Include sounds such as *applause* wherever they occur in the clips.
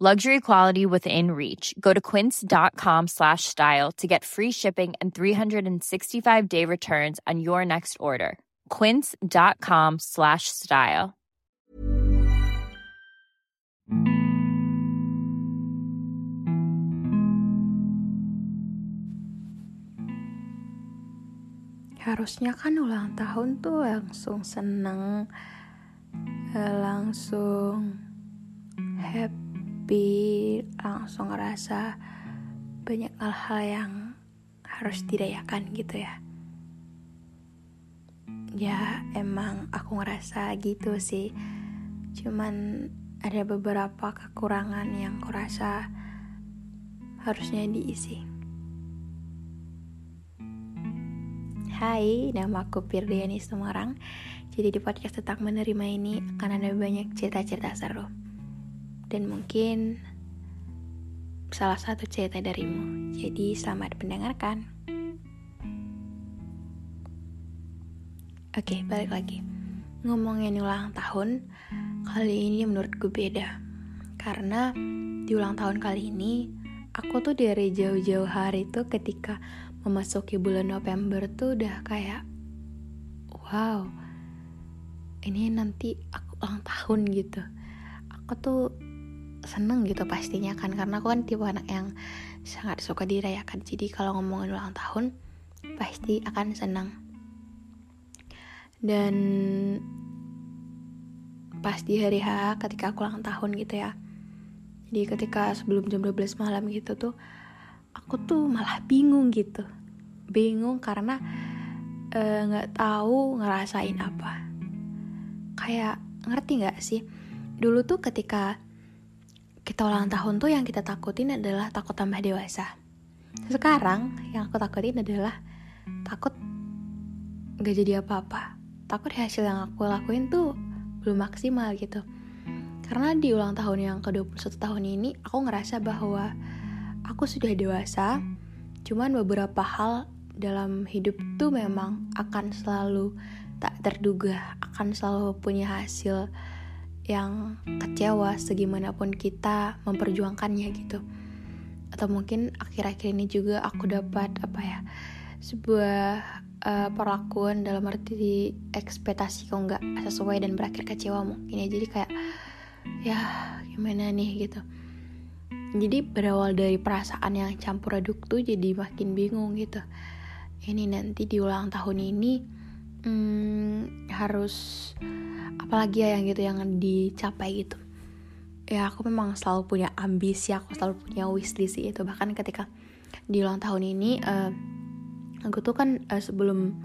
Luxury quality within reach. Go to quince.com slash style to get free shipping and 365 day returns on your next order. Quince.com slash style. Harusnya kan ulang tahun tuh langsung seneng, eh, langsung happy, langsung ngerasa banyak hal-hal yang harus dirayakan gitu ya. Ya emang aku ngerasa gitu sih. Cuman ada beberapa kekurangan yang kurasa harusnya diisi. Hai, nama aku Firdiani Semarang. Jadi di podcast tentang menerima ini akan ada banyak cerita-cerita seru. Dan mungkin salah satu cerita darimu. Jadi selamat mendengarkan. Oke, balik lagi. Ngomongin ulang tahun, kali ini menurutku beda. Karena di ulang tahun kali ini, aku tuh dari jauh-jauh hari tuh ketika memasuki bulan November tuh udah kayak wow ini nanti aku ulang tahun gitu aku tuh seneng gitu pastinya kan. Karena aku kan tipe anak yang sangat suka dirayakan. Jadi kalau ngomongin ulang tahun pasti akan seneng. Dan pas di hari H ketika aku ulang tahun gitu ya jadi ketika sebelum jam 12 malam gitu tuh aku tuh malah bingung gitu. Bingung karena eh, nggak uh, tahu ngerasain apa. Kayak ngerti nggak sih? Dulu tuh ketika kita ulang tahun tuh yang kita takutin adalah takut tambah dewasa. Sekarang yang aku takutin adalah takut nggak jadi apa-apa. Takut hasil yang aku lakuin tuh belum maksimal gitu. Karena di ulang tahun yang ke-21 tahun ini aku ngerasa bahwa aku sudah dewasa, cuman beberapa hal dalam hidup tuh memang akan selalu tak terduga, akan selalu punya hasil yang kecewa segimanapun kita memperjuangkannya gitu. Atau mungkin akhir-akhir ini juga aku dapat apa ya sebuah uh, perlakuan dalam arti ekspektasi kok nggak sesuai dan berakhir kecewa mungkin ya. Jadi kayak ya gimana nih gitu. Jadi berawal dari perasaan yang campur aduk tuh jadi makin bingung gitu. Ini nanti di ulang tahun ini hmm, harus apalagi ya yang gitu yang dicapai gitu. Ya aku memang selalu punya ambisi aku selalu punya wishlist itu. Bahkan ketika di ulang tahun ini uh, aku tuh kan uh, sebelum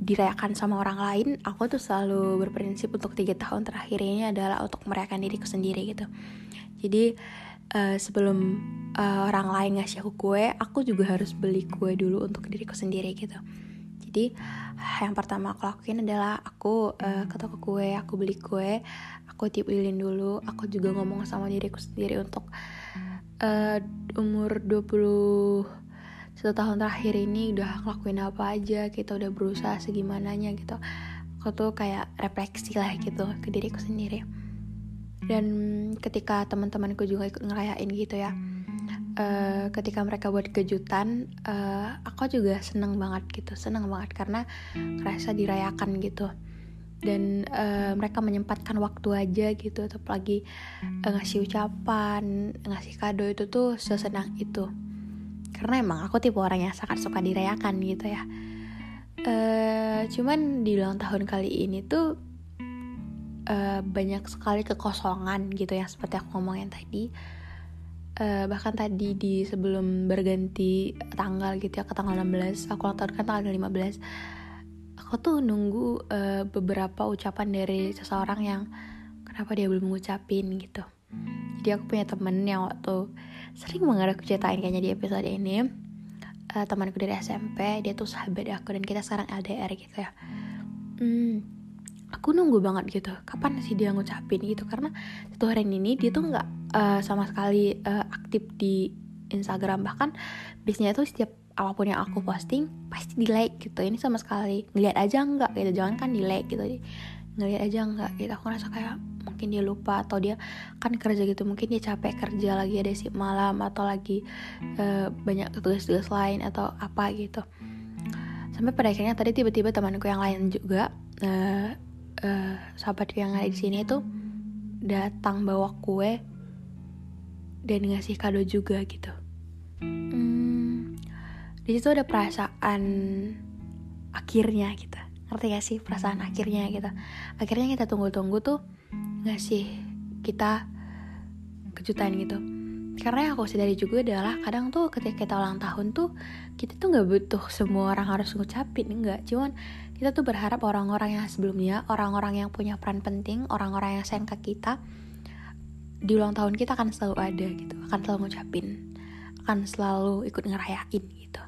dirayakan sama orang lain aku tuh selalu berprinsip untuk tiga tahun terakhir ini adalah untuk merayakan diriku sendiri gitu. Jadi uh, sebelum uh, orang lain ngasih aku kue aku juga harus beli kue dulu untuk diriku sendiri gitu jadi yang pertama aku lakuin adalah aku uh, ke toko kue aku beli kue aku tiup lilin dulu aku juga ngomong sama diriku sendiri untuk uh, umur 20 satu tahun terakhir ini udah ngelakuin apa aja kita udah berusaha segimananya gitu. Aku tuh kayak refleksi lah gitu ke diriku sendiri. Dan ketika teman-temanku juga ikut ngerayain gitu ya uh, ketika mereka buat kejutan uh, aku juga seneng banget gitu seneng banget karena ngerasa dirayakan gitu. Dan uh, mereka menyempatkan waktu aja gitu apalagi uh, ngasih ucapan ngasih kado itu tuh sesenang itu. Karena emang aku tipe orang yang sangat suka dirayakan gitu ya. Uh, cuman di ulang tahun kali ini tuh uh, banyak sekali kekosongan gitu ya seperti aku ngomongin tadi. uh, bahkan tadi di sebelum berganti tanggal gitu ya ke tanggal 16 aku ulang tahun kan tanggal 15 aku tuh nunggu uh, beberapa ucapan dari seseorang yang kenapa dia belum ngucapin gitu. Jadi aku punya temen yang waktu sering banget aku ceritain kayaknya di episode ini. Uh, temanku dari SMP dia tuh sahabat aku dan kita sekarang LDR gitu ya. Hmm, aku nunggu banget gitu kapan sih dia ngucapin gitu? Karena satu hari ini dia tuh nggak uh, sama sekali uh, aktif di Instagram. Bahkan biasanya tuh setiap apa pun yang aku posting pasti di like gitu. Ini sama sekali ngeliat aja nggak gitu. Jangan kan di like gitu ngeliat aja nggak gitu. Aku ngerasa kayak mungkin dia lupa atau dia kan kerja gitu. Mungkin dia capek kerja lagi ada sip malam atau lagi uh, banyak tugas-tugas lain atau apa gitu. Sampai pada akhirnya tadi tiba-tiba temanku yang lain juga uh, uh, sahabatku yang ada di sini tuh datang bawa kue dan ngasih kado juga gitu. Hmm, di situ ada perasaan akhirnya gitu. Ngerti gak sih perasaan akhirnya gitu? Akhirnya kita tunggu-tunggu tuh ngasih kita kejutan gitu. Karena yang aku sadari juga adalah kadang tuh ketika kita ulang tahun tuh kita tuh nggak butuh semua orang harus ngucapin enggak cuman kita tuh berharap orang-orang yang sebelumnya orang-orang yang punya peran penting orang-orang yang sayang ke kita di ulang tahun kita akan selalu ada gitu akan selalu ngucapin akan selalu ikut ngerayain gitu.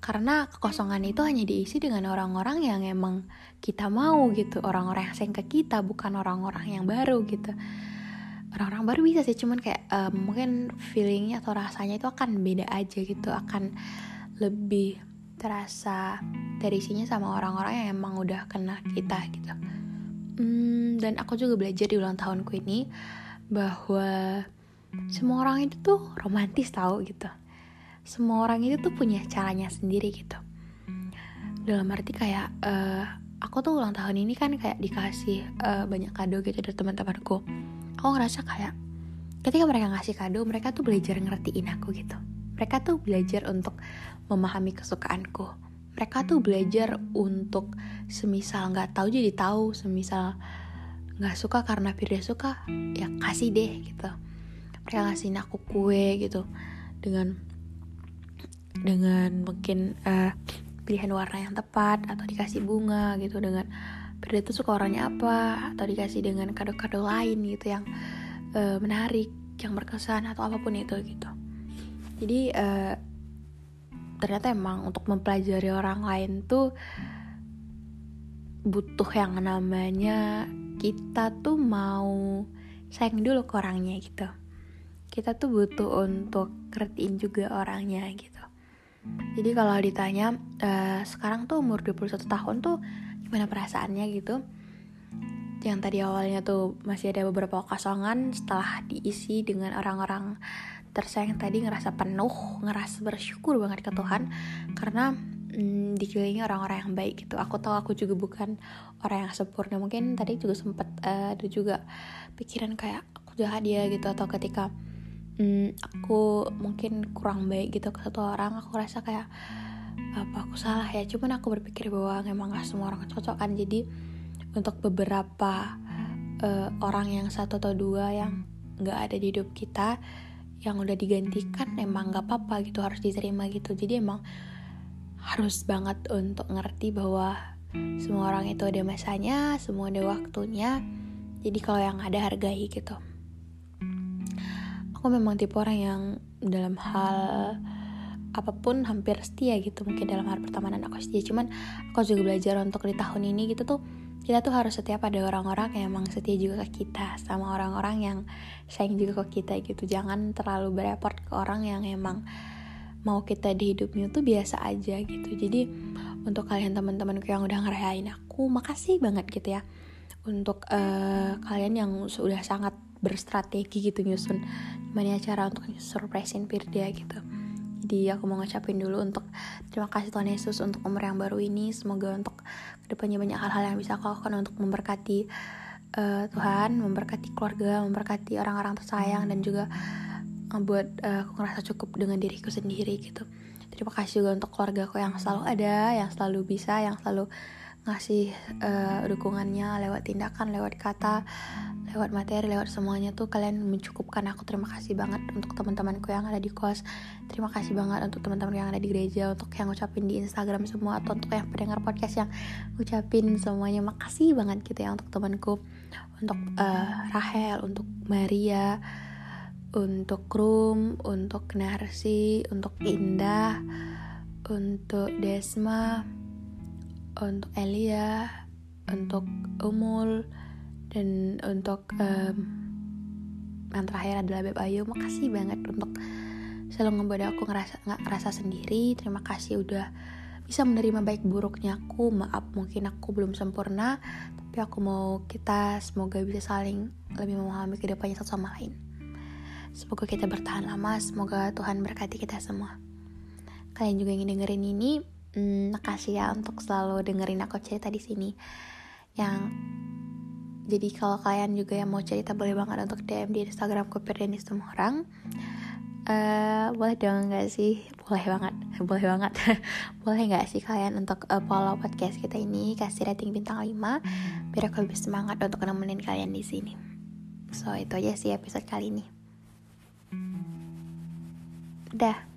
Karena kekosongan itu hanya diisi dengan orang-orang yang emang kita mau gitu orang-orang yang sayang ke kita bukan orang-orang yang baru gitu. Orang-orang baru bisa sih cuman kayak um, mungkin feelingnya atau rasanya itu akan beda aja gitu akan lebih terasa dari sini sama orang-orang yang emang udah kena kita gitu. Hmm, dan aku juga belajar di ulang tahunku ini bahwa semua orang itu tuh romantis tau gitu. Semua orang itu tuh punya caranya sendiri gitu. Dalam arti kayak uh, aku tuh ulang tahun ini kan kayak dikasih uh, banyak kado gitu dari teman-temanku. Aku ngerasa kayak ketika mereka ngasih kado mereka tuh belajar ngertiin aku gitu. Mereka tuh belajar untuk memahami kesukaanku. Mereka tuh belajar untuk semisal nggak tahu jadi tahu semisal nggak suka karena Firda suka ya kasih deh gitu. Mereka ngasihin aku kue gitu. Dengan dengan mungkin uh, pilihan warna yang tepat atau dikasih bunga gitu. Dengan Firda tuh suka warnanya apa atau dikasih dengan kado-kado lain gitu yang uh, menarik yang berkesan atau apa pun itu gitu. Jadi uh, ternyata emang untuk mempelajari orang lain tuh butuh yang namanya kita tuh mau sayang dulu ke orangnya gitu. Kita tuh butuh untuk ngertiin juga orangnya gitu. Jadi kalau ditanya uh, sekarang tuh umur 21 tahun tuh gimana perasaannya gitu? Yang tadi awalnya tuh masih ada beberapa kosongan setelah diisi dengan orang-orang tersayang tadi ngerasa penuh ngerasa bersyukur banget ke Tuhan. Karena hmm, dikelilingi orang-orang yang baik gitu. Aku tahu aku juga bukan orang yang sempurna. Mungkin tadi juga sempet uh, ada juga pikiran kayak aku jahat dia gitu atau ketika hmm, aku mungkin kurang baik gitu ke satu orang aku rasa kayak apa aku salah ya? Cuman aku berpikir bahwa memang gak semua orang cocok kan jadi untuk beberapa uh, orang yang satu atau dua yang nggak ada di hidup kita yang udah digantikan emang nggak apa-apa gitu harus diterima gitu. Jadi emang harus banget untuk ngerti bahwa semua orang itu ada masanya semua ada waktunya. Jadi kalau yang ada hargai gitu. Aku memang tipe orang yang dalam hal apa pun hampir setia gitu mungkin dalam hal pertemanan aku setia. Cuman aku juga belajar untuk di tahun ini gitu tuh kita tuh harus setia pada orang-orang yang emang setia juga ke kita sama orang-orang yang sayang juga ke kita gitu. Jangan terlalu berepot ke orang yang emang mau kita di hidupnya tuh biasa aja gitu. Jadi untuk kalian teman-temanku yang udah ngerayain aku makasih banget gitu ya. Untuk uh, kalian yang sudah sangat berstrategi gitu nyusun gimana cara untuk surprisein Firda gitu. Jadi aku mau ngucapin dulu untuk terima kasih Tuhan Yesus untuk umur yang baru ini. Semoga untuk ke depannya banyak hal-hal yang bisa aku lakukan untuk memberkati uh, Tuhan memberkati keluarga memberkati orang-orang tersayang dan juga membuat uh, aku ngerasa cukup dengan diriku sendiri gitu. Terima kasih juga untuk keluarga aku yang selalu ada yang selalu bisa yang selalu ngasih uh, dukungannya lewat tindakan lewat kata lewat materi lewat semuanya tuh kalian mencukupkan. Aku terima kasih banget untuk teman-temanku yang ada di kos. Terima kasih banget untuk teman-teman yang ada di gereja untuk yang ngucapin di Instagram semua atau untuk yang pendengar podcast yang ngucapin semuanya. Makasih banget gitu ya untuk temanku untuk uh, Rahel untuk Maria untuk Rum untuk Narsi untuk Indah untuk Desma untuk Elia, untuk Umul, dan untuk um, yang terakhir adalah Beb Ayu. Makasih banget untuk selalu ngebuat aku ngerasa nggak ngerasa sendiri. Terima kasih udah bisa menerima baik buruknya aku. Maaf mungkin aku belum sempurna, tapi aku mau kita semoga bisa saling lebih memahami ke depannya satu sama lain. Semoga kita bertahan lama, semoga Tuhan berkati kita semua. Kalian juga ingin dengerin ini, hmm, makasih ya untuk selalu dengerin aku cerita di sini. Yang jadi kalau kalian juga yang mau cerita boleh banget untuk DM di Instagram dan semua orang uh, boleh dong nggak sih? Boleh banget *laughs* boleh banget. *laughs* Boleh nggak sih kalian untuk uh, follow podcast kita ini? Kasih rating bintang 5 biar aku lebih semangat untuk nemenin kalian di sini. So itu aja sih episode kali ini udah